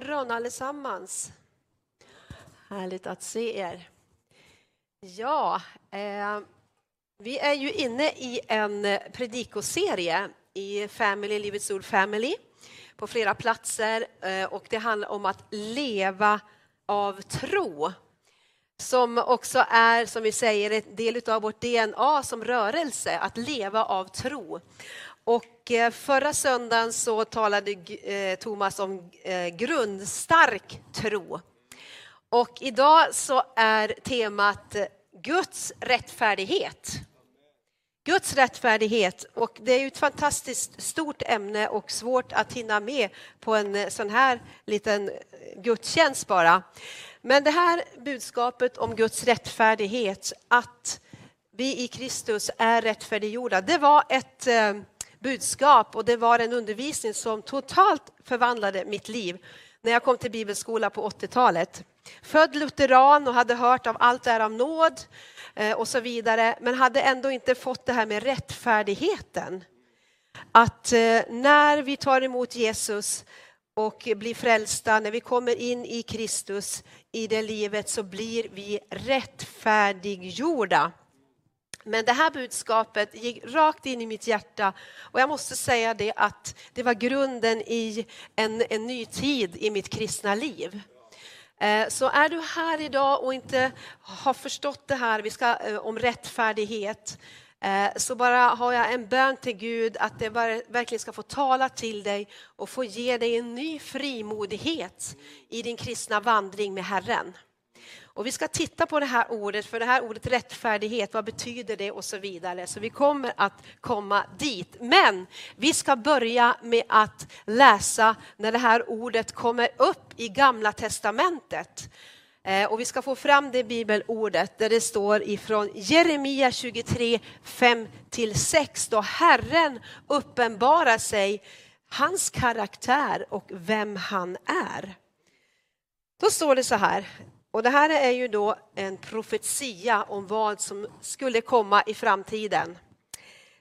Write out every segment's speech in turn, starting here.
morgon allesammans. Härligt att se er. Ja, eh, vi är ju inne i en eh, predikoserie i Family, Livets Ord Family på flera platser eh, och det handlar om att leva av tro som också är, som vi säger, en del av vårt DNA som rörelse, att leva av tro. Och eh, förra söndagen så talade eh, Thomas om eh, grundstark tro. Och idag så är temat Guds rättfärdighet. Guds rättfärdighet. Och det är ju ett fantastiskt stort ämne och svårt att hinna med på en sån här liten gudstjänst bara. Men det här budskapet om Guds rättfärdighet, att vi i Kristus är rättfärdiggjorda, det var ett budskap och det var en undervisning som totalt förvandlade mitt liv när jag kom till bibelskola på 80-talet. Född lutheran och hade hört av allt är av nåd eh, och så vidare, men hade ändå inte fått det här med rättfärdigheten. Att eh, när vi tar emot Jesus och blir frälsta, när vi kommer in i Kristus i det livet så blir vi rättfärdiggjorda. Men det här budskapet gick rakt in i mitt hjärta och jag måste säga det att det var grunden i en, en ny tid i mitt kristna liv. Eh, så är du här idag och inte har förstått det här vi ska, eh, om rättfärdighet eh, så bara har jag en bön till Gud att det verkligen ska få tala till dig och få ge dig en ny frimodighet i din kristna vandring med Herren. Och vi ska titta på det här ordet, för det här ordet rättfärdighet, vad betyder det och så vidare. Så vi kommer att komma dit. Men vi ska börja med att läsa när det här ordet kommer upp i Gamla Testamentet. Eh, och vi ska få fram det bibelordet där det står ifrån Jeremia 23, 5-6 då Herren uppenbarar sig, hans karaktär och vem han är. Då står det så här, och det här är ju då en profetia om vad som skulle komma i framtiden.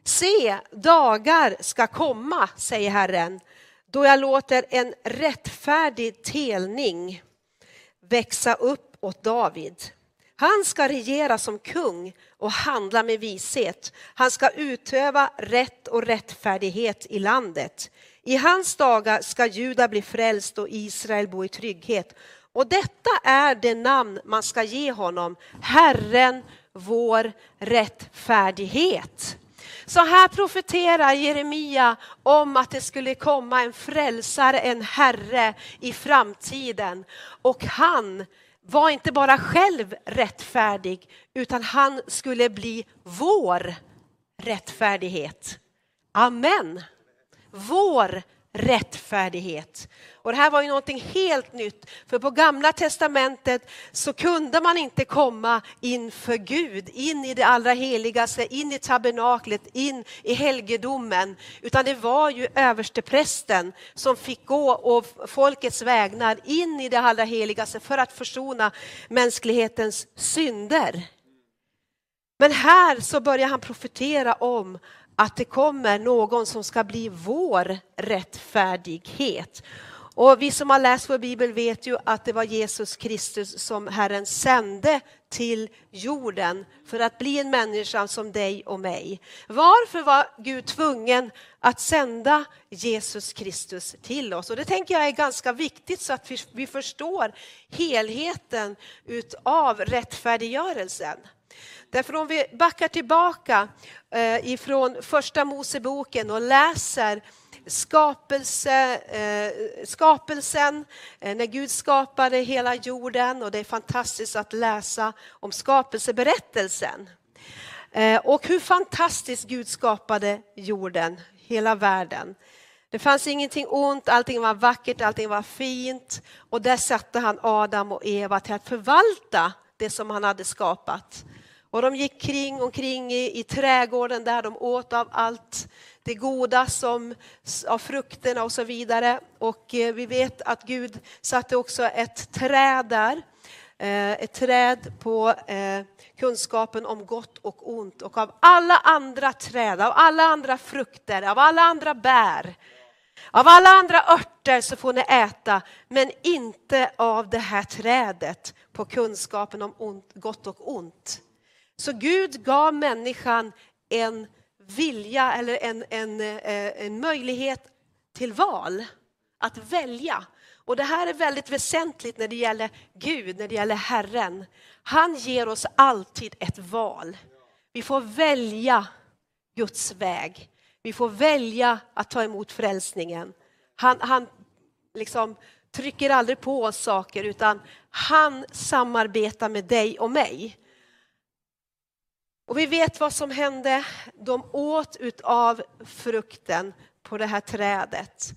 Se, dagar ska komma, säger Herren, då jag låter en rättfärdig telning växa upp åt David. Han ska regera som kung och handla med vishet. Han ska utöva rätt och rättfärdighet i landet. I hans dagar ska Juda bli frälst och Israel bo i trygghet. Och detta är det namn man ska ge honom, Herren vår rättfärdighet. Så här profeterar Jeremia om att det skulle komma en frälsare, en herre i framtiden. Och han var inte bara själv rättfärdig, utan han skulle bli vår rättfärdighet. Amen. Vår rättfärdighet. Och det här var ju någonting helt nytt, för på gamla testamentet så kunde man inte komma inför Gud, in i det allra heligaste, in i tabernaklet, in i helgedomen, utan det var ju översteprästen som fick gå och folkets vägnar in i det allra heligaste för att försona mänsklighetens synder. Men här så börjar han profetera om att det kommer någon som ska bli vår rättfärdighet. Och vi som har läst vår bibel vet ju att det var Jesus Kristus som Herren sände till jorden för att bli en människa som dig och mig. Varför var Gud tvungen att sända Jesus Kristus till oss? Och det tänker jag är ganska viktigt så att vi, förstår helheten utav rättfärdiggörelsen. Därför om vi backar tillbaka eh, ifrån första Moseboken och läser skapelse, eh, skapelsen, eh, när Gud skapade hela jorden och det är fantastiskt att läsa om skapelseberättelsen. Och hur fantastiskt Gud skapade jorden, hela världen. Det fanns ingenting ont, allting var vackert, allting var fint och där satte han Adam och Eva till att förvalta det som han hade skapat. Och de gick kring omkring i, i trädgården där de åt av allt det goda som, av frukterna och så vidare. Och eh, vi vet att Gud satte också ett träd där. Eh, ett träd på eh, kunskapen om gott och ont. Och av alla andra träd, av alla andra frukter, av alla andra bär Av alla andra örter så får ni äta, men inte av det här trädet på kunskapen om ont, gott och ont. Så Gud gav människan en vilja eller en, en, eh, en möjlighet till val, att välja. Och det här är väldigt väsentligt när det gäller Gud, när det gäller Herren. Han ger oss alltid ett val. Vi får välja Guds väg. Vi får välja att ta emot frälsningen. Han, han liksom trycker aldrig på oss saker utan han samarbetar med dig och mig. Och vi vet vad som hände. De åt utav frukten på det här trädet.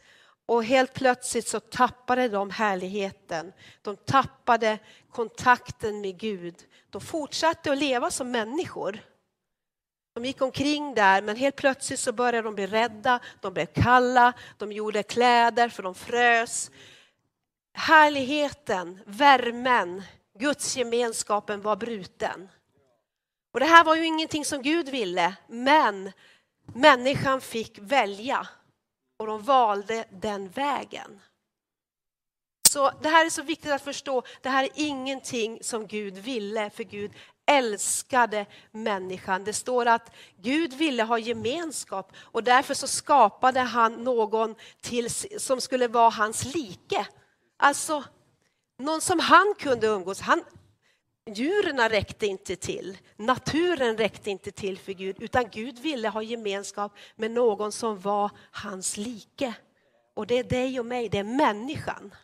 Och helt plötsligt så tappade de härligheten. De tappade kontakten med Gud. De fortsatte att leva som människor. De gick omkring där men helt plötsligt så började de bli rädda, de blev kalla, de gjorde kläder för de frös. Härligheten, värmen, Guds gemenskapen var bruten. Och det här var ju ingenting som Gud ville, men människan fick välja och de valde den vägen. Så Det här är så viktigt att förstå, det här är ingenting som Gud ville, för Gud älskade människan. Det står att Gud ville ha gemenskap och därför så skapade han någon till, som skulle vara hans like. Alltså någon som han kunde umgås. Han, djuren räckte inte till, naturen räckte inte till för Gud utan Gud ville ha gemenskap med någon som var hans like. Och det är dig och mig, det är människan.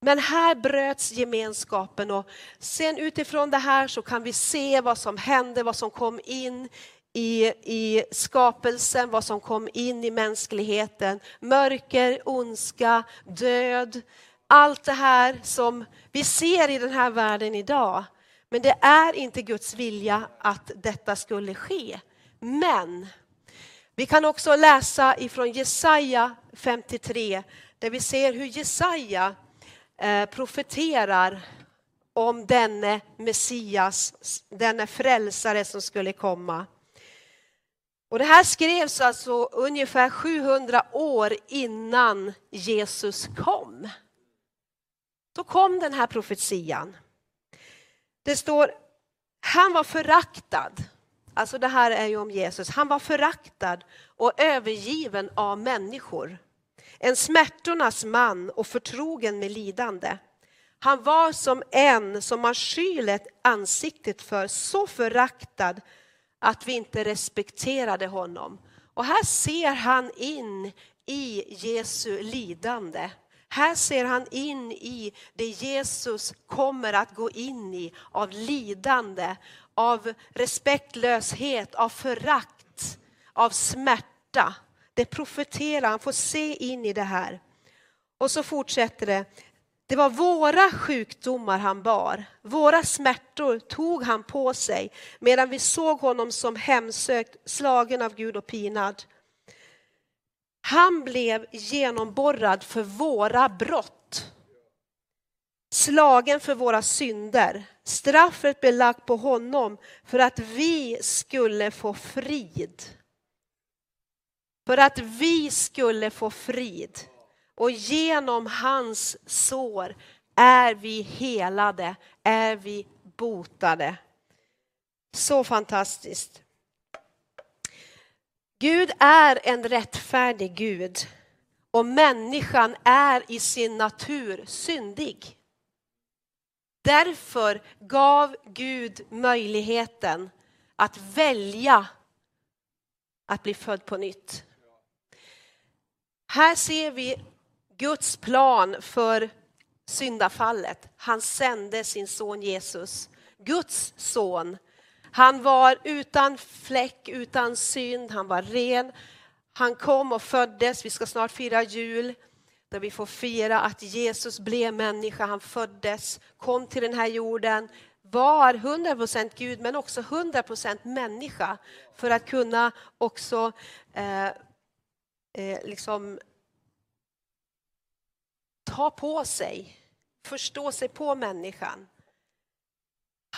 Men här bröts gemenskapen och sen utifrån det här så kan vi se vad som hände, vad som kom in i, i skapelsen, vad som kom in i mänskligheten. Mörker, ondska, död, allt det här som vi ser i den här världen idag. Men det är inte Guds vilja att detta skulle ske. Men vi kan också läsa ifrån Jesaja 53 där vi ser hur Jesaja eh, profeterar om denne Messias, denne frälsare som skulle komma. Och det här skrevs alltså ungefär 700 år innan Jesus kom. Då kom den här profetian. Det står, han var föraktad. Alltså det här är ju om Jesus. Han var föraktad och övergiven av människor en smärtornas man och förtrogen med lidande. Han var som en som man skylet ansiktet för, så föraktad att vi inte respekterade honom. Och här ser han in i Jesu lidande. Här ser han in i det Jesus kommer att gå in i av lidande, av respektlöshet, av förakt, av smärta. Det profeterar, han får se in i det här. Och så fortsätter det. Det var våra sjukdomar han bar, våra smärtor tog han på sig medan vi såg honom som hemsökt, slagen av Gud och pinad. Han blev genomborrad för våra brott, slagen för våra synder. Straffet blev lagt på honom för att vi skulle få frid. För att vi skulle få frid. Och genom hans sår är vi helade, är vi botade. Så fantastiskt. Gud är en rättfärdig Gud och människan är i sin natur syndig. Därför gav Gud möjligheten att välja att bli född på nytt. Här ser vi Guds plan för syndafallet. Han sände sin son Jesus, Guds son. Han var utan fläck, utan synd, han var ren. Han kom och föddes, vi ska snart fira jul, där vi får fira att Jesus blev människa, han föddes, kom till den här jorden, var 100% Gud men också 100% människa för att kunna också eh, eh, liksom ta på sig, förstå sig på människan.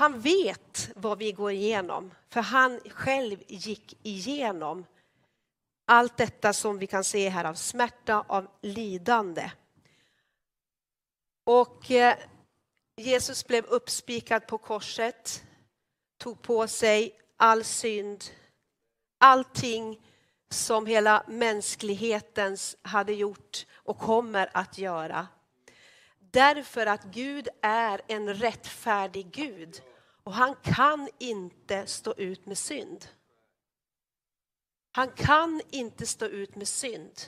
Han vet vad vi går igenom, för han själv gick igenom allt detta som vi kan se här av smärta, av lidande. Och eh, Jesus blev uppspikad på korset, tog på sig all synd, allting som hela mänskligheten hade gjort och kommer att göra. Därför att Gud är en rättfärdig Gud och han kan inte stå ut med synd. Han kan inte stå ut med synd.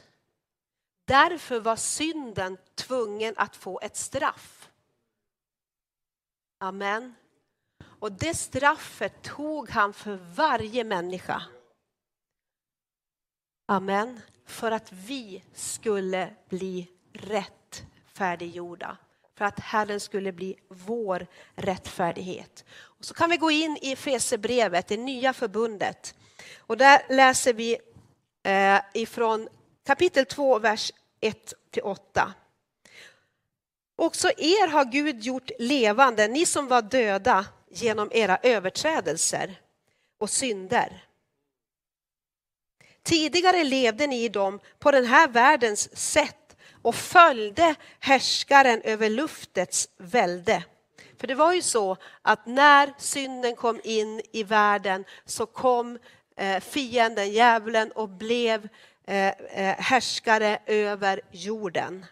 Därför var synden tvungen att få ett straff. Amen. Och det straffet tog han för varje människa. Amen. För att vi skulle bli rättfärdiggjorda. För att Herren skulle bli vår rättfärdighet. Och så kan vi gå in i Fesebrevet, det nya förbundet. Och där läser vi eh, ifrån kapitel 2, vers 1 8. Också er har Gud gjort levande, ni som var döda genom era överträdelser och synder. Tidigare levde ni i dem på den här världens sätt och följde härskaren över luftets välde. För det var ju så att när synden kom in i världen så kom eh, fienden, djävulen och blev eh, eh, härskare över jorden.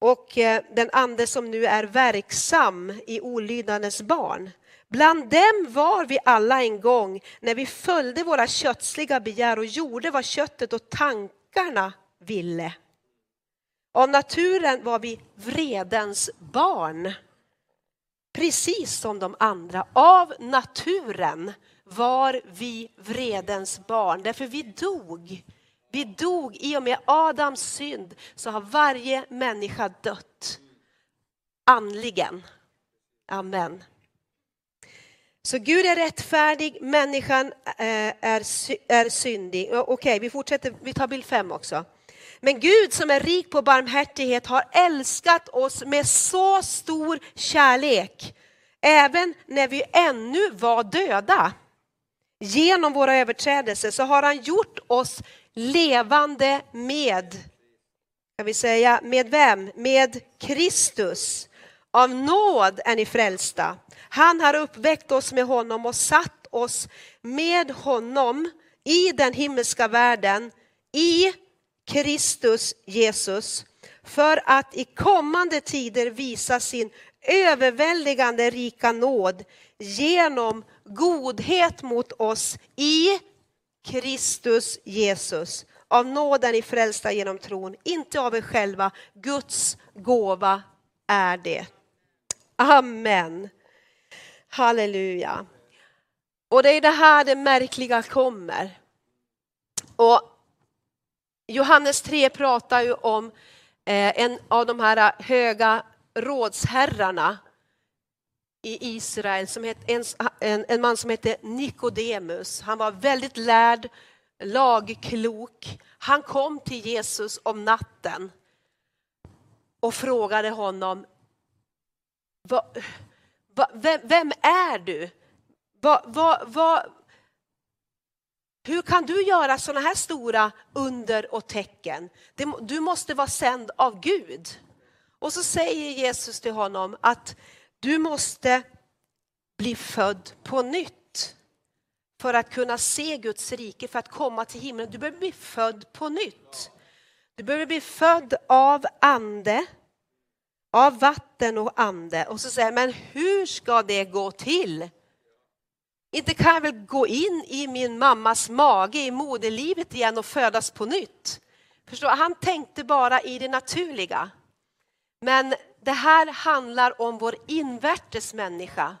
Och den ande som nu är verksam i olydnadens barn. Bland dem var vi alla en gång när vi följde våra kötsliga begär och gjorde vad köttet och tankarna ville. Av naturen var vi vredens barn precis som de andra. Av naturen var vi vredens barn, därför vi dog. Vi dog i och med Adams synd så har varje människa dött. Andligen. Amen. Så Gud är rättfärdig, människan eh, är, är syndig. Okej, vi fortsätter, vi tar bild fem också. Men Gud som är rik på barmhärtighet har älskat oss med så stor kärlek, även när vi ännu var döda. Genom våra överträdelser så har han gjort oss levande med, kan vi säga, med vem? Med Kristus. Av nåd är ni frälsta. Han har uppväckt oss med honom och satt oss med honom i den himmelska världen, i Kristus Jesus för att i kommande tider visa sin överväldigande rika nåd genom godhet mot oss i Kristus Jesus. Av nåden i frälsta genom tron, inte av er själva. Guds gåva är det. Amen. Halleluja. Och det är det här det märkliga kommer. Och Johannes 3 pratar ju om eh, en av de här eh, höga rådsherrarna i Israel, som het, en, en, en man som hette Nikodemus. Han var väldigt lärd, lagklok. Han kom till Jesus om natten och frågade honom, va, va, vem, vem, är du? Va, hur kan du göra sådana här stora under och tecken? Du måste vara sänd av Gud. Och så säger Jesus till honom att du måste bli född på nytt för att kunna se Guds rike, för att komma till himlen. Du behöver bli född på nytt. Du behöver bli född av ande, av vatten och ande. Och så säger men hur ska det gå till? Inte kan jag väl gå in i min mammas mage i moderlivet igen och födas på nytt. Förstår? Han tänkte bara i det naturliga. Men det här handlar om vår invärtes människa.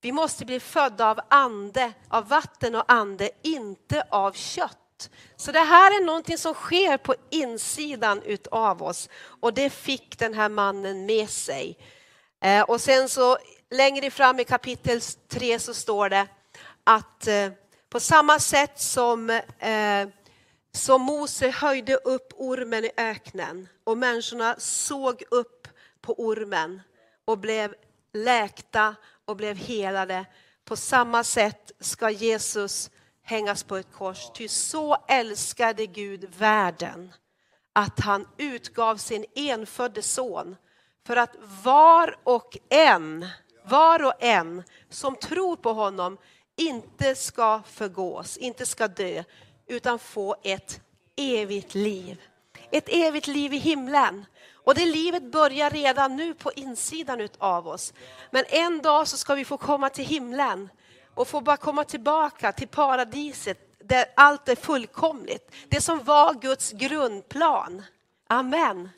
Vi måste bli födda av ande, av vatten och ande, inte av kött. Så det här är någonting som sker på insidan utav oss och det fick den här mannen med sig. Eh, och sen så längre fram i kapitel 3 så står det att eh, på samma sätt som, eh, som Mose höjde upp ormen i öknen och människorna såg upp på ormen och blev läkta och blev helade. På samma sätt ska Jesus hängas på ett kors. Ty så älskade Gud världen att han utgav sin enfödde son för att var och en, var och en som tror på honom inte ska förgås, inte ska dö, utan få ett evigt liv. Ett evigt liv i himlen. Och det livet börjar redan nu på insidan av oss. Men en dag så ska vi få komma till himlen och få bara komma tillbaka till paradiset där allt är fullkomligt. Det som var Guds grundplan. Amen.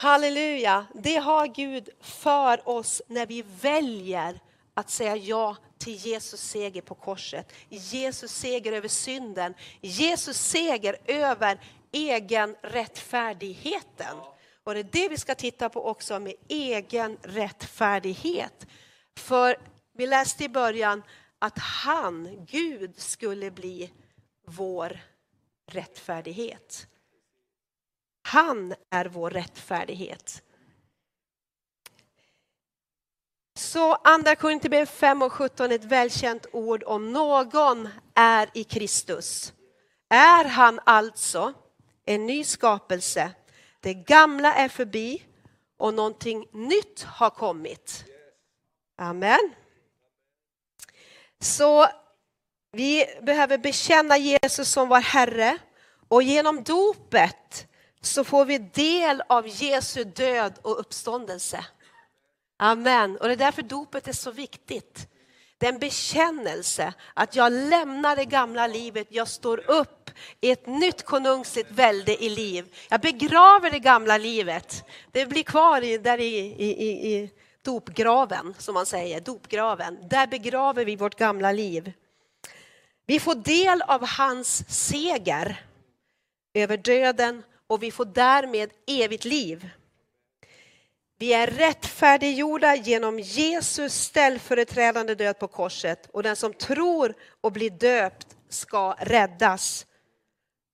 Halleluja. Det har Gud för oss när vi väljer att säga ja till Jesus seger på korset. Jesus seger över synden. Jesus seger över egen rättfärdigheten. Och det är det vi ska titta på också med egen rättfärdighet. För vi läste i början att han, Gud, skulle bli vår rättfärdighet. Han är vår rättfärdighet. Så andra Korinthierbrevet 5 och 17 ett välkänt ord om någon är i Kristus. Är han alltså en ny skapelse, det gamla är förbi och någonting nytt har kommit. Amen. Så vi behöver bekänna Jesus som vår Herre och genom dopet så får vi del av Jesu död och uppståndelse. Amen. Och det är därför dopet är så viktigt. Det är en bekännelse att jag lämnar det gamla livet, jag står upp i ett nytt konungsligt välde i liv. Jag begraver det gamla livet. Det blir kvar i, där i, i, i dopgraven, som man säger, dopgraven. Där begraver vi vårt gamla liv. Vi får del av hans seger över döden och vi får därmed evigt liv. Vi är rättfärdiggjorda genom Jesus ställföreträdande död på korset och den som tror och blir döpt ska räddas.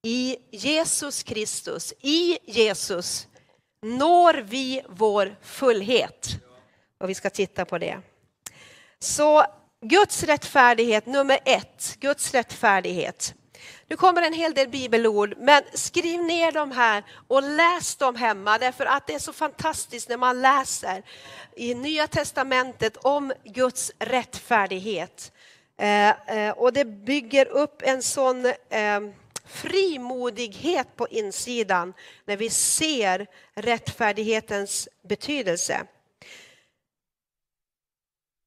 I Jesus Kristus, i Jesus når vi vår fullhet. Och vi ska titta på det. Så Guds rättfärdighet nummer ett, Guds rättfärdighet. Nu kommer en hel del bibelord, men skriv ner dem här och läs dem hemma därför att det är så fantastiskt när man läser i Nya Testamentet om Guds rättfärdighet. Eh, eh, och det bygger upp en sån eh, frimodighet på insidan när vi ser rättfärdighetens betydelse.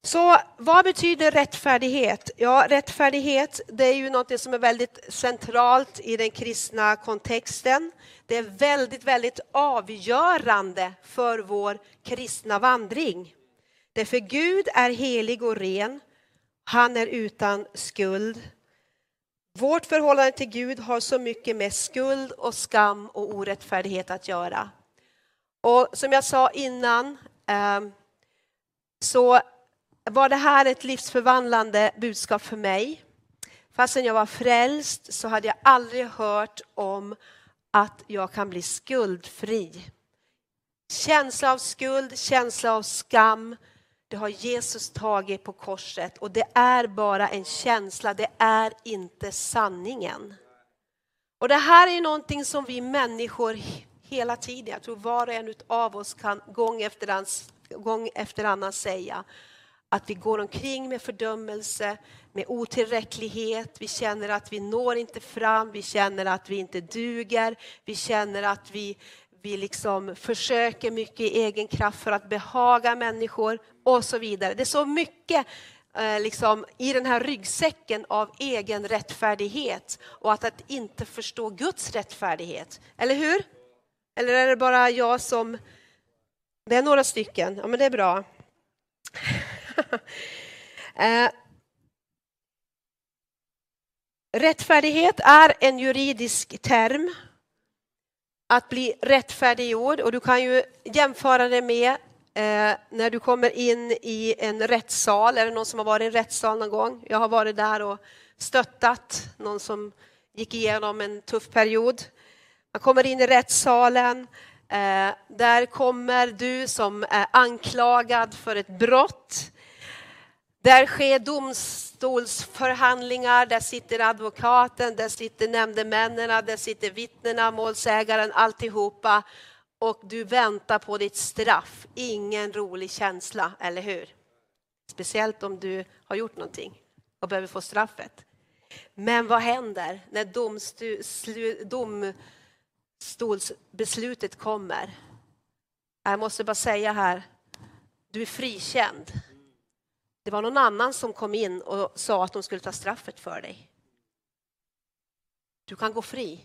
Så vad betyder rättfärdighet? Ja, rättfärdighet det är ju något som är väldigt centralt i den kristna kontexten. Det är väldigt, väldigt avgörande för vår kristna vandring. Därför Gud är helig och ren. Han är utan skuld. Vårt förhållande till Gud har så mycket med skuld och skam och orättfärdighet att göra. Och som jag sa innan ehm, så var det här ett livsförvandlande budskap för mig. Fastän jag var frälst så hade jag aldrig hört om att jag kan bli skuldfri. Känsla av skuld, känsla av skam, det har Jesus tagit på korset och det är bara en känsla, det är inte sanningen. Och det här är någonting som vi människor hela tiden, jag tror var och en av oss kan gång efter, annan, gång efter annan säga att vi går omkring med fördömelse, med otillräcklighet, vi känner att vi når inte fram, vi känner att vi inte duger, vi känner att vi, vi liksom försöker mycket i egen kraft för att behaga människor och så vidare. Det är så mycket eh, liksom, i den här ryggsäcken av egen rättfärdighet och att, att inte förstå Guds rättfärdighet. Eller hur? Eller är det bara jag som... Det är några stycken, ja men det är bra. eh, rättfärdighet är en juridisk term. Att bli rättfärdiggjord och du kan ju jämföra det med eh, när du kommer in i en rättssal. Är det någon som har varit i en rättssal någon gång? Jag har varit där och stöttat någon som gick igenom en tuff period. Man kommer in i rättssalen. Eh, där kommer du som är anklagad för ett brott. Där sker domstolsförhandlingar, där sitter advokaten, där sitter nämndemännen, där sitter vittnena, målsägaren, alltihopa. Och du väntar på ditt straff. Ingen rolig känsla, eller hur? Speciellt om du har gjort någonting och behöver få straffet. Men vad händer när domstolsbeslutet kommer? Jag måste bara säga här, du är frikänd. Det var någon annan som kom in och sa att de skulle ta straffet för dig. Du kan gå fri.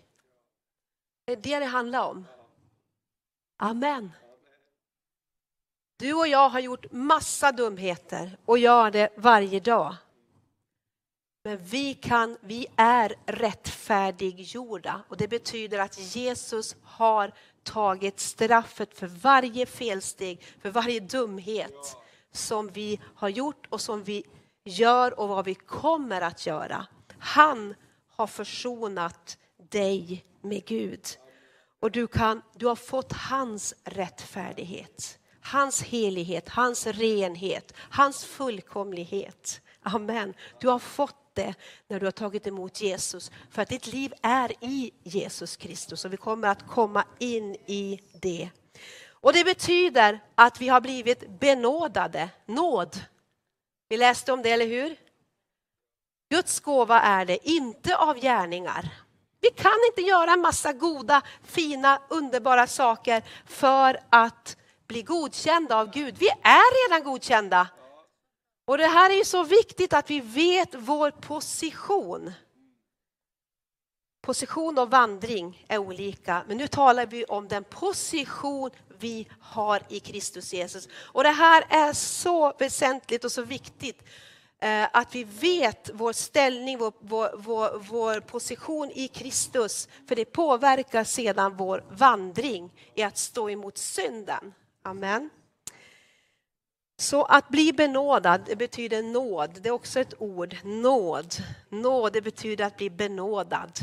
Det är det det handlar om. Amen. Du och jag har gjort massa dumheter och gör det varje dag. Men vi, kan, vi är rättfärdiggjorda och det betyder att Jesus har tagit straffet för varje felsteg, för varje dumhet som vi har gjort och som vi gör och vad vi kommer att göra. Han har försonat dig med Gud. Och du, kan, du har fått hans rättfärdighet, hans helighet, hans renhet, hans fullkomlighet. Amen. Du har fått det när du har tagit emot Jesus. För att ditt liv är i Jesus Kristus och vi kommer att komma in i det. Och det betyder att vi har blivit benådade, nåd. Vi läste om det, eller hur? Guds gåva är det, inte av gärningar. Vi kan inte göra en massa goda, fina, underbara saker för att bli godkända av Gud. Vi är redan godkända. Och det här är ju så viktigt att vi vet vår position. Position och vandring är olika, men nu talar vi om den position vi har i Kristus Jesus. Och det här är så väsentligt och så viktigt eh, att vi vet vår ställning, vår, vår, vår, vår, position i Kristus. För det påverkar sedan vår vandring i att stå emot synden. Amen. Så att bli benådad det betyder nåd. Det är också ett ord, nåd. Nåd det betyder att bli benådad.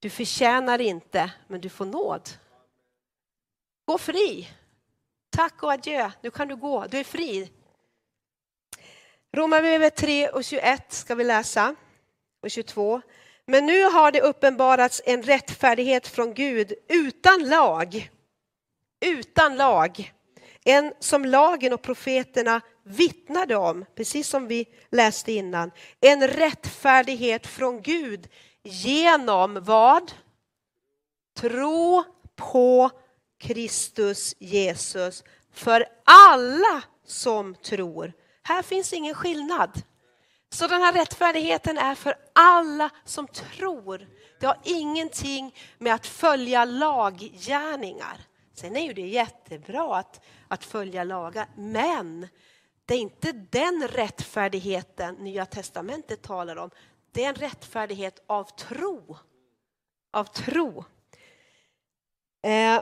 Du förtjänar inte, men du får nåd. Gå fri. Tack och adjö, nu kan du gå, du är fri. Romarbrevet 3 och 21 ska vi läsa, och 22. Men nu har det uppenbarats en rättfärdighet från Gud utan lag. Utan lag en som lagen och profeterna vittnade om, precis som vi läste innan. En rättfärdighet från Gud genom vad? Tro på Kristus Jesus för alla som tror. Här finns ingen skillnad. Så den här rättfärdigheten är för alla som tror. Det har ingenting med att följa laggärningar. Sen är ju det jättebra att, att följa lagar, men det är inte den rättfärdigheten Nya Testamentet talar om. Det är en rättfärdighet av tro. Av tro. Eh.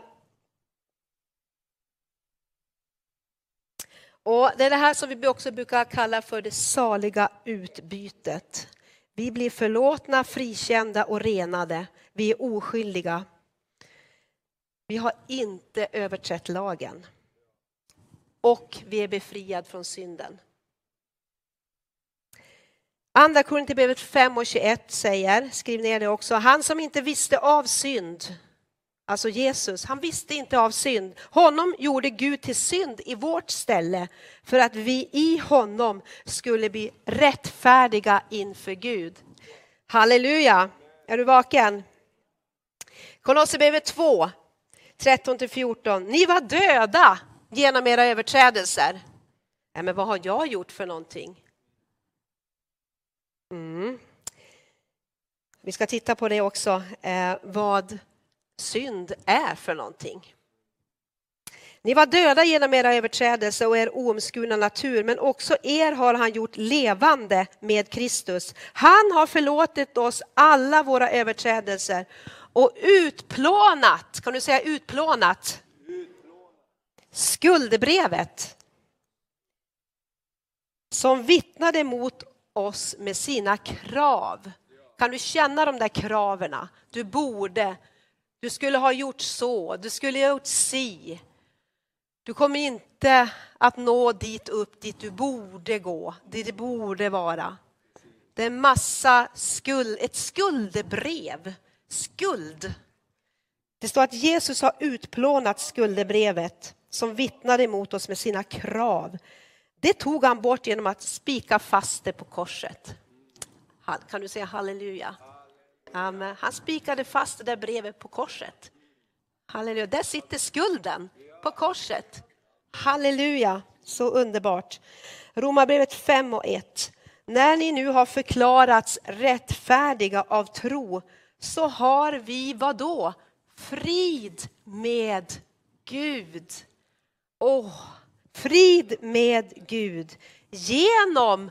Och Det är det här som vi också brukar kalla för det saliga utbytet. Vi blir förlåtna, frikända och renade. Vi är oskyldiga. Vi har inte överträtt lagen. Och vi är befriad från synden. Andra Korinthierbrevet 5 och 21 säger, skriv ner det också, han som inte visste av synd, alltså Jesus, han visste inte av synd. Honom gjorde Gud till synd i vårt ställe för att vi i honom skulle bli rättfärdiga inför Gud. Halleluja! Är du vaken? Kolosserbrevet 2, 13-14. Ni var döda genom era överträdelser. Nej, men vad har jag gjort för någonting? Mm. Vi ska titta på det också, eh, vad synd är för någonting. Ni var döda genom era överträdelser och er oomskurna natur, men också er har han gjort levande med Kristus. Han har förlåtit oss alla våra överträdelser och utplånat, kan du säga utplånat? Skuldebrevet som vittnade mot oss med sina krav. Kan du känna de där kraven? Du borde, du skulle ha gjort så, du skulle ha gjort si. Du kommer inte att nå dit upp dit du borde gå, dit det borde vara. Det är en massa skuld, ett skuldebrev. Skuld. Det står att Jesus har utplånat skuldebrevet som vittnade emot oss med sina krav. Det tog han bort genom att spika fast det på korset. Kan du säga halleluja? Amen. Han spikade fast det där brevet på korset. Halleluja. Där sitter skulden på korset. Halleluja, så underbart. Romarbrevet 5 och 1. När ni nu har förklarats rättfärdiga av tro så har vi vad då? Frid med Gud. Åh, frid med Gud genom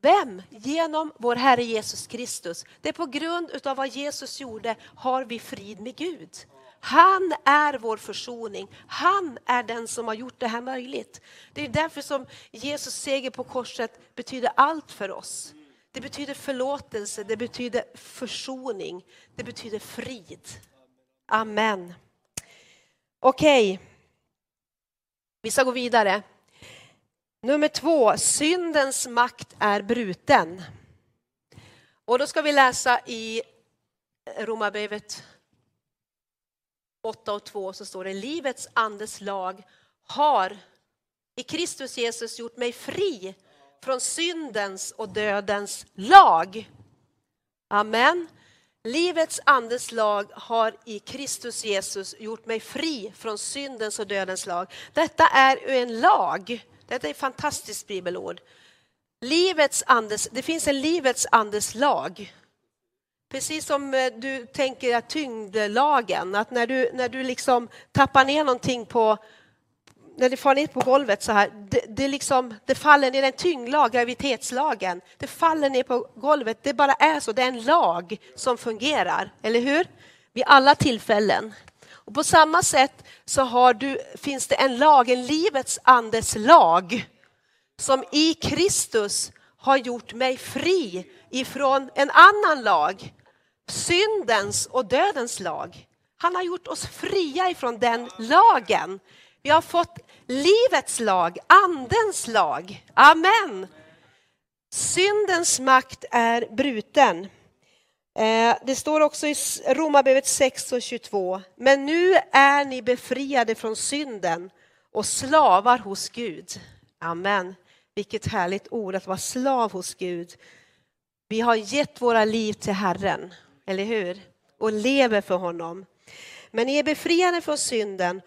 vem? Genom vår Herre Jesus Kristus. Det är på grund av vad Jesus gjorde har vi frid med Gud. Han är vår försoning. Han är den som har gjort det här möjligt. Det är därför som Jesus seger på korset betyder allt för oss. Det betyder förlåtelse, det betyder försoning, det betyder frid. Amen. Okej, okay. vi ska gå vidare. Nummer två, syndens makt är bruten. Och då ska vi läsa i Romarbrevet 8 och 2 så står det livets andes lag har i Kristus Jesus gjort mig fri från syndens och dödens lag. Amen. Livets andes lag har i Kristus Jesus gjort mig fri från syndens och dödens lag. Detta är en lag. Detta är ett fantastiskt bibelord. Livets andes, det finns en livets andes lag. Precis som eh, du tänker att tyngdlagen, att när du, när du liksom tappar ner någonting på, när det far ner på golvet så här, det, det, liksom, det faller ner en tyngdlag, gravitetslagen. Det faller ner på golvet, det bara är så, det är en lag som fungerar, eller hur? Vid alla tillfällen. Och på samma sätt så har du, finns det en lag, en livets andes lag, som i Kristus har gjort mig fri ifrån en annan lag syndens och dödens lag. Han har gjort oss fria ifrån den lagen. Vi har fått livets lag, andens lag. Amen. Syndens makt är bruten. Eh, det står också i Romarbrevet 6 och 22. Men nu är ni befriade från synden och slavar hos Gud. Amen. Vilket härligt ord att vara slav hos Gud. Vi har gett våra liv till Herren eller hur? Och lever för honom. Men ni är befriade från synden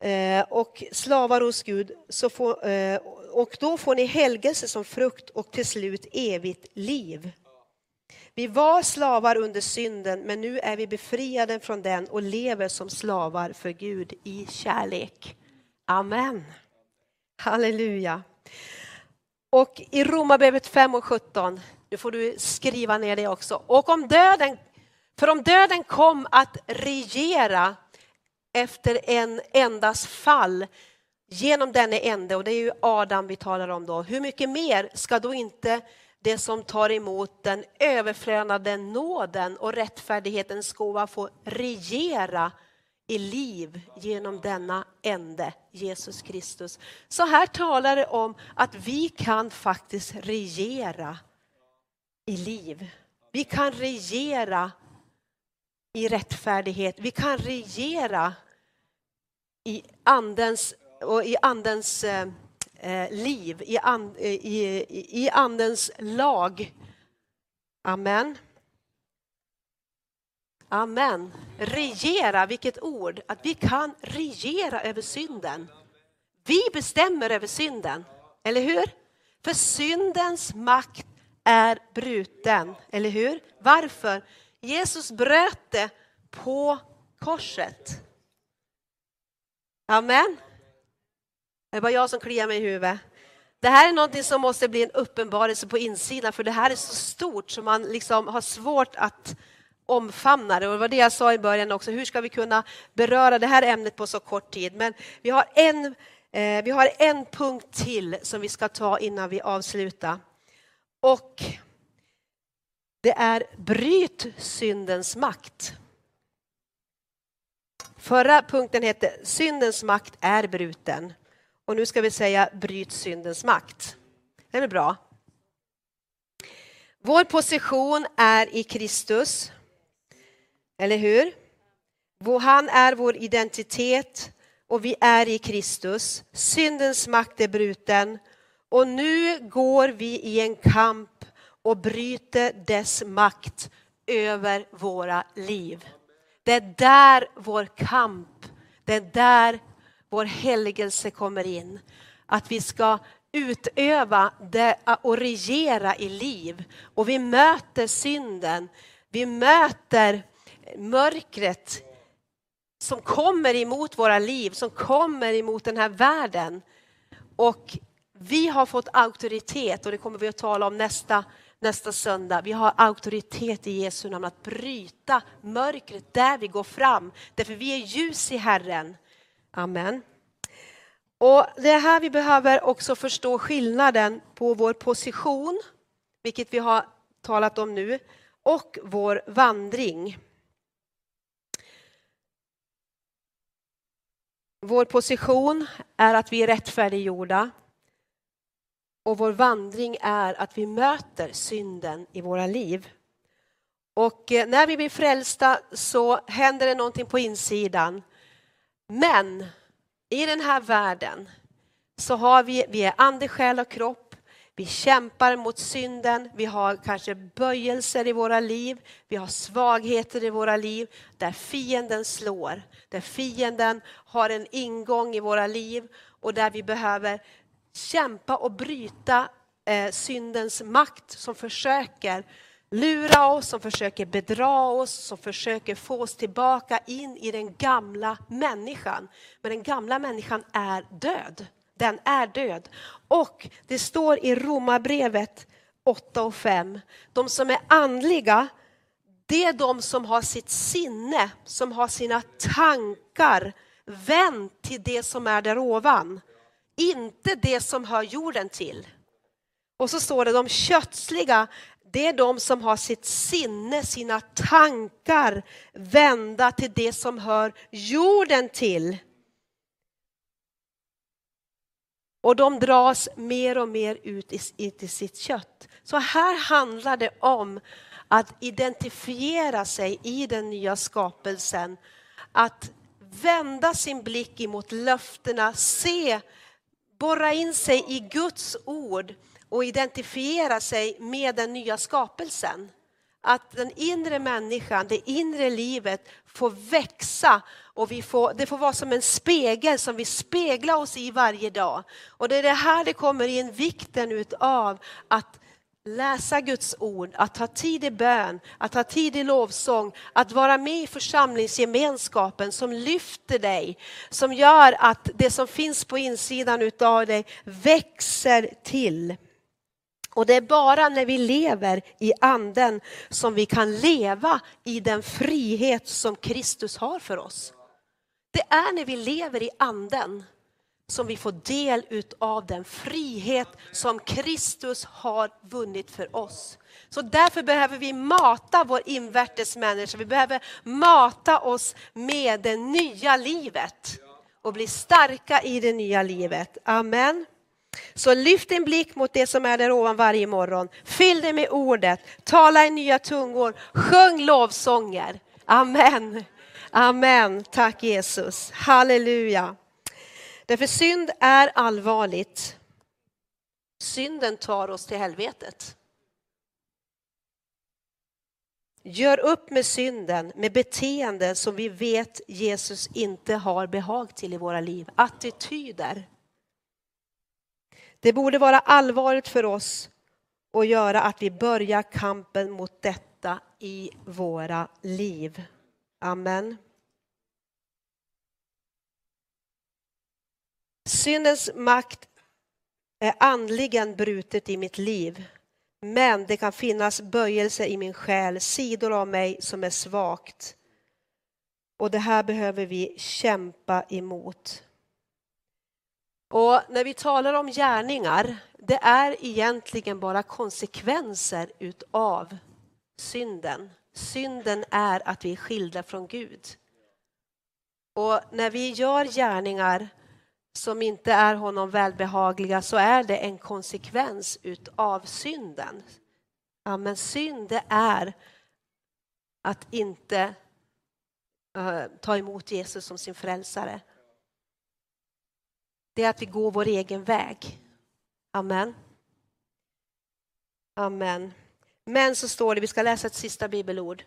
eh, och slavar hos Gud, så får, eh, och då får ni helgelse som frukt och till slut evigt liv. Vi var slavar under synden, men nu är vi befriade från den och lever som slavar för Gud i kärlek. Amen. Halleluja. Och i Romarbrevet 5 och 17, nu får du skriva ner det också. Och om döden för om döden kom att regera efter en endas fall genom denne ende, och det är ju Adam vi talar om då, hur mycket mer ska då inte det som tar emot den överflödande nåden och rättfärdighetens gåva får regera i liv genom denna ände, Jesus Kristus. Så här talar det om att vi kan faktiskt regera i liv. Vi kan regera i rättfärdighet. Vi kan regera i andens, och i andens eh, eh, liv, i, and, eh, i, i andens lag. Amen. Amen. Regera, vilket ord! Att vi kan regera över synden. Vi bestämmer över synden, eller hur? För syndens makt är bruten, eller hur? Varför? Jesus bröt det på korset. Amen. Det är bara jag som kliar mig i huvudet. Det här är något som måste bli en uppenbarelse på insidan för det här är så stort som man liksom har svårt att omfamna det. Och det var det jag sa i början också, hur ska vi kunna beröra det här ämnet på så kort tid? Men vi har en, eh, vi har en punkt till som vi ska ta innan vi avslutar. Och det är bryt syndens makt. Förra punkten hette Syndens makt är bruten. Och nu ska vi säga bryt syndens makt. Det är väl bra? Vår position är i Kristus. Eller hur? Han är vår identitet och vi är i Kristus. Syndens makt är bruten och nu går vi i en kamp och bryter dess makt över våra liv. Det är där vår kamp, det är där vår helgelse kommer in. Att vi ska utöva det och regera i liv. Och vi möter synden, vi möter mörkret som kommer emot våra liv, som kommer emot den här världen. Och vi har fått auktoritet och det kommer vi att tala om nästa, nästa söndag. Vi har auktoritet i Jesu namn att bryta mörkret där vi går fram. Därför vi är ljus i Herren. Amen. Och Det är här vi behöver också förstå skillnaden på vår position, vilket vi har talat om nu, och vår vandring. Vår position är att vi är rättfärdiggjorda. Och vår vandring är att vi möter synden i våra liv. Och eh, när vi blir frälsta så händer det någonting på insidan. Men i den här världen så har vi, vi är ande, själ och kropp. Vi kämpar mot synden, vi har kanske böjelser i våra liv, vi har svagheter i våra liv där fienden slår, där fienden har en ingång i våra liv och där vi behöver kämpa och bryta eh, syndens makt som försöker lura oss, som försöker bedra oss, som försöker få oss tillbaka in i den gamla människan. Men den gamla människan är död. Den är död. Och det står i Romarbrevet 8 och 5, de som är andliga, det är de som har sitt sinne, som har sina tankar vänt till det som är där ovan. Inte det som hör jorden till. Och så står det de kötsliga, det är de som har sitt sinne, sina tankar vända till det som hör jorden till. Och de dras mer och mer ut i, i sitt kött. Så här handlar det om att identifiera sig i den nya skapelsen. Att vända sin blick emot löftena, se, borra in sig i Guds ord och identifiera sig med den nya skapelsen. Att den inre människan, det inre livet får växa och vi får, det får vara som en spegel som vi speglar oss i varje dag. Och det är det här det kommer in vikten utav att läsa Guds ord, att ha tid i bön, att ha tid i lovsång, att vara med i församlingsgemenskapen som lyfter dig, som gör att det som finns på insidan utav dig växer till. Och det är bara när vi lever i anden som vi kan leva i den frihet som Kristus har för oss. Det är när vi lever i anden som vi får del av den frihet som Kristus har vunnit för oss. Så därför behöver vi mata vår invärtes människa, vi behöver mata oss med det nya livet och bli starka i det nya livet. Amen. Så lyft din blick mot det som är där ovan varje morgon. Fyll det med ordet, tala i nya tungor, sjung lovsånger. Amen. Amen. Tack Jesus. Halleluja. Därför synd är allvarligt. Synden tar oss till helvetet. Gör upp med synden, med beteenden som vi vet Jesus inte har behag till i våra liv. Attityder. Det borde vara allvarligt för oss och göra att vi börjar kampen mot detta i våra liv. Amen. Syndens makt är andligen brutet i mitt liv. Men det kan finnas böjelse i min själ, sidor av mig som är svagt. Och det här behöver vi kämpa emot. Och när vi talar om gärningar, det är egentligen bara konsekvenser utav synden. Synden är att vi är skilda från Gud. Och när vi gör gärningar som inte är honom välbehagliga så är det en konsekvens utav synden. Ja, men synd det är att inte uh, ta emot Jesus som sin frälsare. Det är att vi går vår egen väg. Amen. Amen. Men så står det, vi ska läsa ett sista bibelord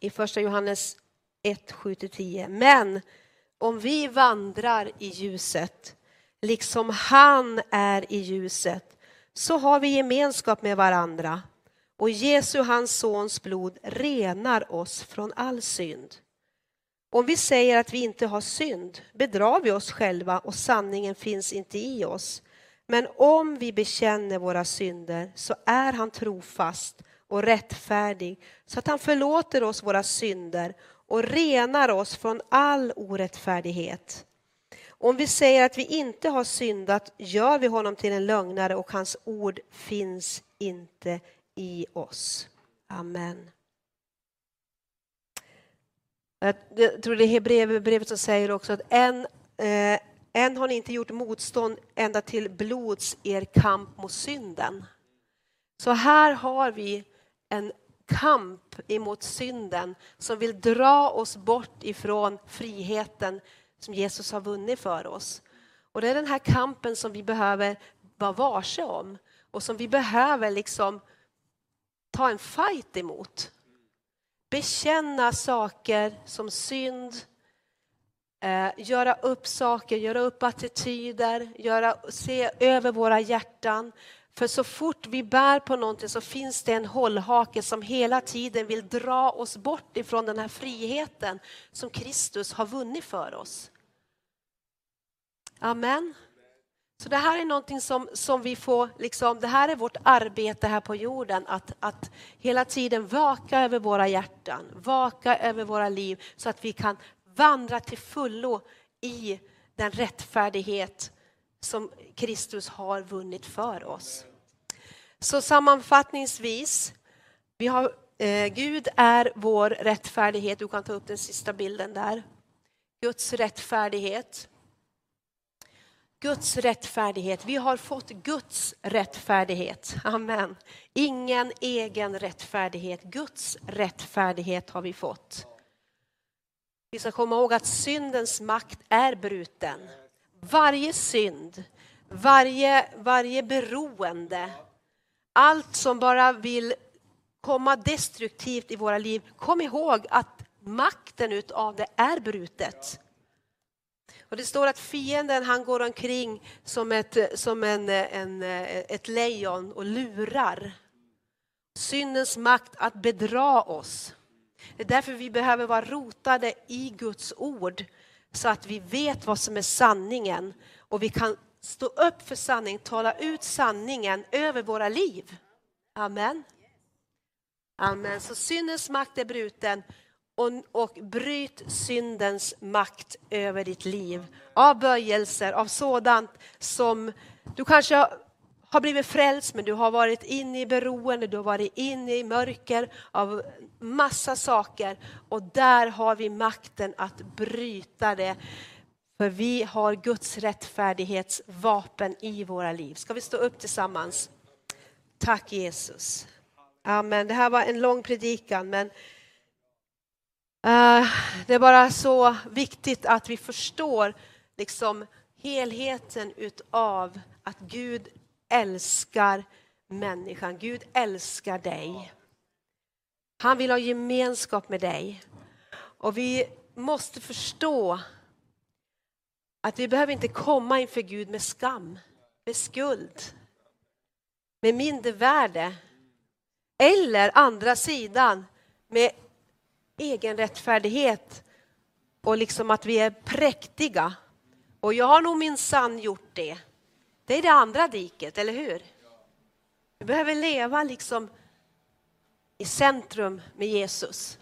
i första Johannes 1, 7-10. Men om vi vandrar i ljuset, liksom han är i ljuset, så har vi gemenskap med varandra och Jesu, hans sons blod, renar oss från all synd. Om vi säger att vi inte har synd bedrar vi oss själva och sanningen finns inte i oss. Men om vi bekänner våra synder så är han trofast och rättfärdig så att han förlåter oss våra synder och renar oss från all orättfärdighet. Om vi säger att vi inte har syndat gör vi honom till en lögnare och hans ord finns inte i oss. Amen. Jag tror det är Hebreerbrevet som säger också att än, eh, än har ni inte gjort motstånd ända till blods er kamp mot synden. Så här har vi en kamp emot synden som vill dra oss bort ifrån friheten som Jesus har vunnit för oss. Och det är den här kampen som vi behöver vara varse om och som vi behöver liksom ta en fight emot. Bekänna saker som synd, eh, göra upp saker, göra upp attityder, göra, se över våra hjärtan. För så fort vi bär på någonting så finns det en hållhake som hela tiden vill dra oss bort ifrån den här friheten som Kristus har vunnit för oss. Amen. Så det här är någonting som, som vi får, liksom, det här är vårt arbete här på jorden, att, att hela tiden vaka över våra hjärtan, vaka över våra liv så att vi kan vandra till fullo i den rättfärdighet som Kristus har vunnit för oss. Så sammanfattningsvis, vi har, eh, Gud är vår rättfärdighet. Du kan ta upp den sista bilden där. Guds rättfärdighet. Guds rättfärdighet. Vi har fått Guds rättfärdighet. Amen. Ingen egen rättfärdighet. Guds rättfärdighet har vi fått. Vi ska komma ihåg att syndens makt är bruten. Varje synd, varje, varje beroende, allt som bara vill komma destruktivt i våra liv, kom ihåg att makten utav det är brutet. Och det står att fienden han går omkring som ett, som en, en, ett lejon och lurar. Syndens makt att bedra oss. Det är därför vi behöver vara rotade i Guds ord så att vi vet vad som är sanningen och vi kan stå upp för sanningen, tala ut sanningen över våra liv. Amen. Amen. Så syndens makt är bruten och, och bryt syndens makt över ditt liv. Av böjelser, av sådant som du kanske har blivit frälst men du har varit inne i beroende, du har varit inne i mörker av massa saker och där har vi makten att bryta det. För vi har Guds rättfärdighetsvapen i våra liv. Ska vi stå upp tillsammans? Tack Jesus. Amen. Det här var en lång predikan men Eh, det är bara så viktigt att vi förstår liksom helheten utav att Gud älskar människan. Gud älskar dig. Han vill ha gemenskap med dig. Och vi måste förstå att vi behöver inte komma inför Gud med skam, med skuld, med mindervärde. Eller andra sidan med egen rättfärdighet och liksom att vi är präktiga. Och jag har nog min sann gjort det. Det är det andra diket, eller hur? Vi behöver leva liksom i centrum med Jesus.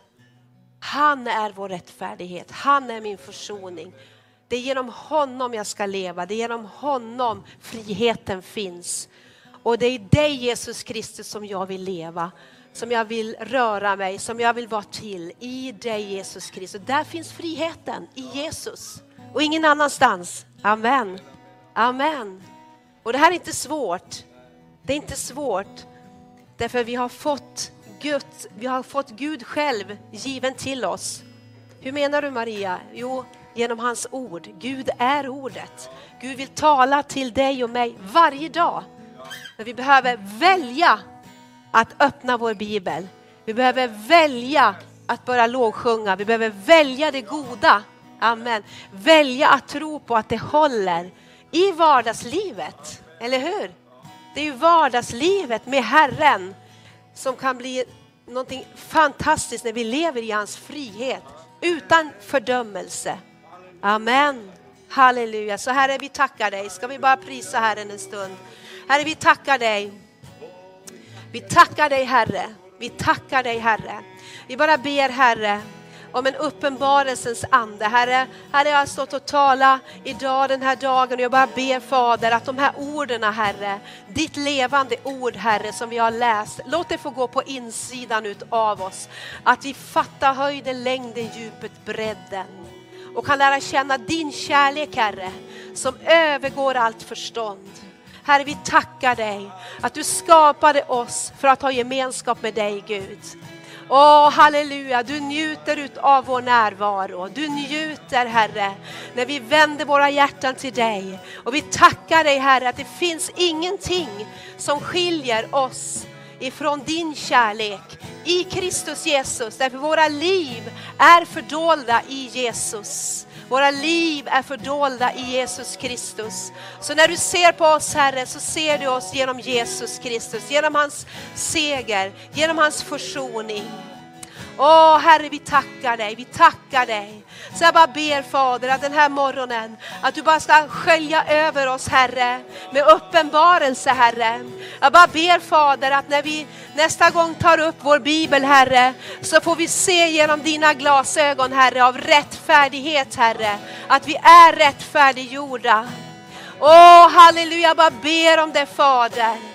Han är vår rättfärdighet, han är min försoning. Det är genom honom jag ska leva, det är genom honom friheten finns. Och det är i dig Jesus Kristus som jag vill leva, som jag vill röra mig, som jag vill vara till. I dig Jesus Kristus. Där finns friheten, i Jesus och ingen annanstans. Amen. Amen. Och det här är inte svårt. Det är inte svårt. Därför vi har fått Gud, vi har fått Gud själv given till oss. Hur menar du Maria? Jo, genom hans ord. Gud är ordet. Gud vill tala till dig och mig varje dag. Men vi behöver välja att öppna vår bibel. Vi behöver välja att börja lovsjunga. Vi behöver välja det goda. Amen. Välja att tro på att det håller i vardagslivet. Eller hur? Det är ju vardagslivet med Herren som kan bli någonting fantastiskt när vi lever i hans frihet utan fördömelse. Amen. Halleluja. Så Herre, vi tackar dig. Ska vi bara prisa Herren en stund? Herre, vi tackar dig. Vi tackar dig Herre. Vi tackar dig Herre. Vi bara ber Herre om en uppenbarelsens ande. Herre, herre, jag har stått och talat idag den här dagen och jag bara ber Fader att de här orden Herre, ditt levande ord Herre som vi har läst, låt det få gå på insidan ut av oss. Att vi fattar höjden, längden, djupet, bredden och kan lära känna din kärlek Herre som övergår allt förstånd. Herre, vi tackar dig att du skapade oss för att ha gemenskap med dig Gud. Åh, halleluja, du njuter av vår närvaro. Du njuter, Herre, när vi vänder våra hjärtan till dig. Och vi tackar dig, Herre, att det finns ingenting som skiljer oss ifrån din kärlek i Kristus Jesus. Därför våra liv är fördolda i Jesus. Våra liv är fördolda i Jesus Kristus. Så när du ser på oss Herre så ser du oss genom Jesus Kristus, genom hans seger, genom hans försoning. Åh Herre, vi tackar dig, vi tackar dig. Så jag bara ber Fader att den här morgonen, att du bara ska skölja över oss Herre, med uppenbarelse Herre. Jag bara ber Fader att när vi nästa gång tar upp vår bibel Herre, så får vi se genom dina glasögon Herre av rättfärdighet Herre, att vi är rättfärdiggjorda. Åh halleluja, jag bara ber om det Fader.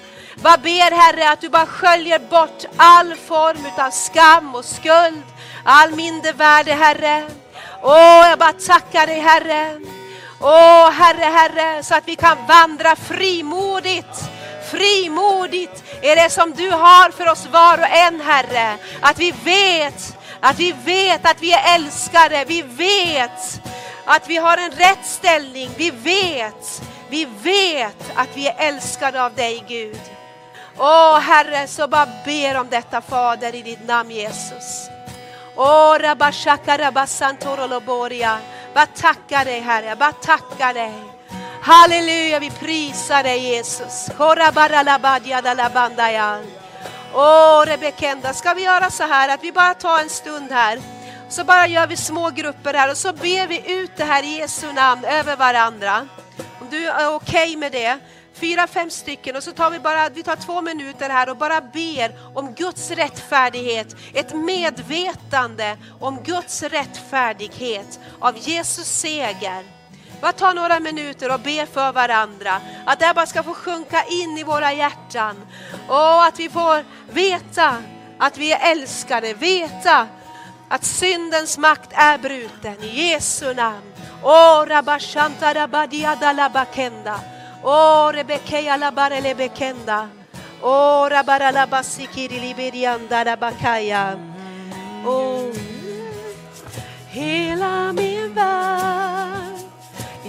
Vad ber Herre att du bara sköljer bort all form av skam och skuld, all mindervärde Herre. Åh, jag bara tackar dig Herre. Åh Herre, Herre, så att vi kan vandra frimodigt. Frimodigt är det som du har för oss var och en Herre. Att vi vet, att vi vet att vi är älskade. Vi vet att vi har en rätt ställning. Vi vet, vi vet att vi är älskade av dig Gud. Åh Herre, så bara ber om detta Fader i ditt namn Jesus. Åh Rabashaka Rabasantoroloboria. Bara tacka dig Herre, bara tacka dig. Halleluja, vi prisar dig Jesus. Åh Rebekenda, ska vi göra så här att vi bara tar en stund här. Så bara gör vi små grupper här och så ber vi ut det här i Jesu namn över varandra. Om du är okej okay med det fyra, fem stycken och så tar vi bara, vi tar två minuter här och bara ber om Guds rättfärdighet. Ett medvetande om Guds rättfärdighet av Jesus seger. Bara ta några minuter och be för varandra. Att det här bara ska få sjunka in i våra hjärtan. Och att vi får veta att vi är älskade, veta att syndens makt är bruten i Jesu namn. Oh, rabashanta rabadiada labakenda. Oh, Rebekeya. Oh, rabara liberianda. Oh, hela min värld.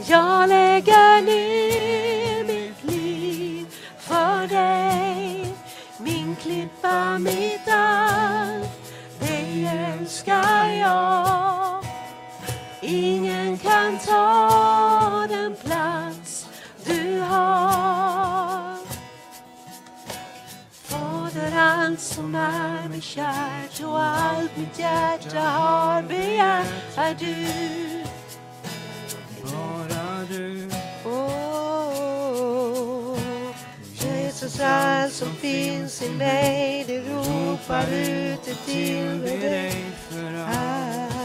Jag lägger ner mitt liv för dig. Min klippa, mitt allt. Dig älskar jag. Ingen kan ta den plats du har. Fader, allt som är mig kärt och allt mitt hjärta har begärt är du. Bara du. Jesus, allt som finns i mig, det ropar ut det till dig. för allt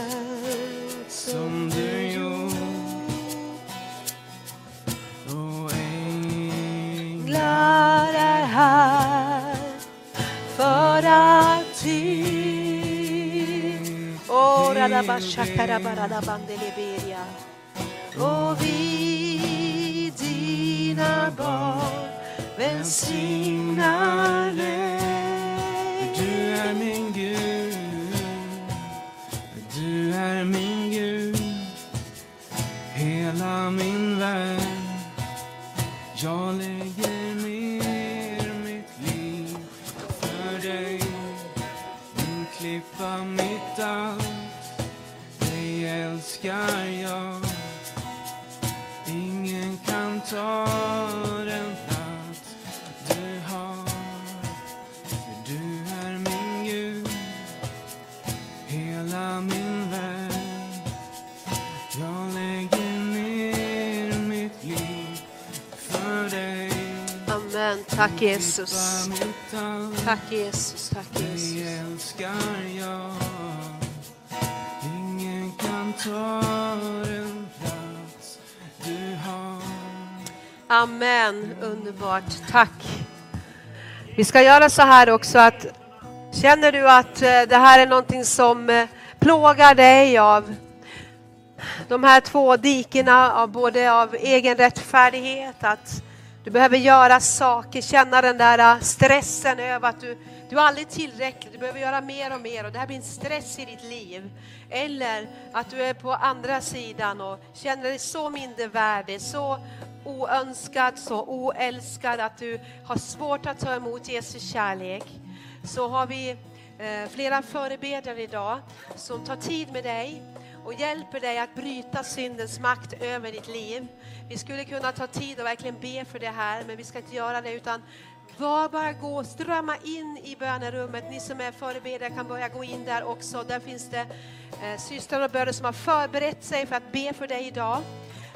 som du gjort. Och änglar är här för alltid. Oh. Och vi, dina barn, välsignar dig. Tack Jesus. Tack Jesus. Tack dig Jesus. älskar jag. Ingen kan ta den plats du har. Amen. Underbart. Tack. Vi ska göra så här också att känner du att eh, det här är någonting som eh, plågar dig av de här två dikena av både av egen rättfärdighet, att du behöver göra saker, känna den där äh, stressen över att du, du är aldrig tillräcklig, du behöver göra mer och mer och det här blir en stress i ditt liv. Eller att du är på andra sidan och känner dig så mindervärdig, så oönskad, så oälskad att du har svårt att ta emot Jesu kärlek. Så har vi eh, flera förebedjare idag som tar tid med dig och hjälper dig att bryta syndens makt över ditt liv. Vi skulle kunna ta tid och verkligen be för det här, men vi ska inte göra det utan var bara gå, strömma in i bönerummet. Ni som är förebedjare kan börja gå in där också. Där finns det eh, systrar och bröder som har förberett sig för att be för dig idag.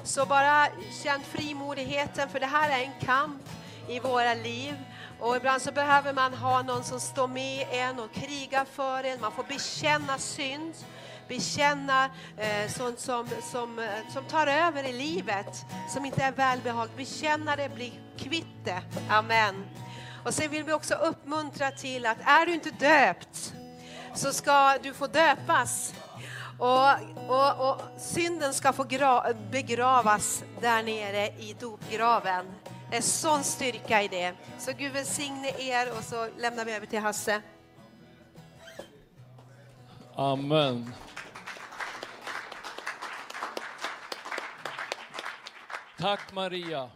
Så bara känn frimodigheten, för det här är en kamp i våra liv. Och ibland så behöver man ha någon som står med en och krigar för en. Man får bekänna synd, bekänna eh, sånt som, som, eh, som tar över i livet, som inte är välbehag. Bekänna det, bli kvitt det. Amen. Och sen vill vi också uppmuntra till att är du inte döpt så ska du få döpas. Och, och, och synden ska få gra, begravas där nere i dopgraven. Det är sån styrka i det. Så Gud välsigne er och så lämnar vi över till Hasse. Amen. Tack Maria.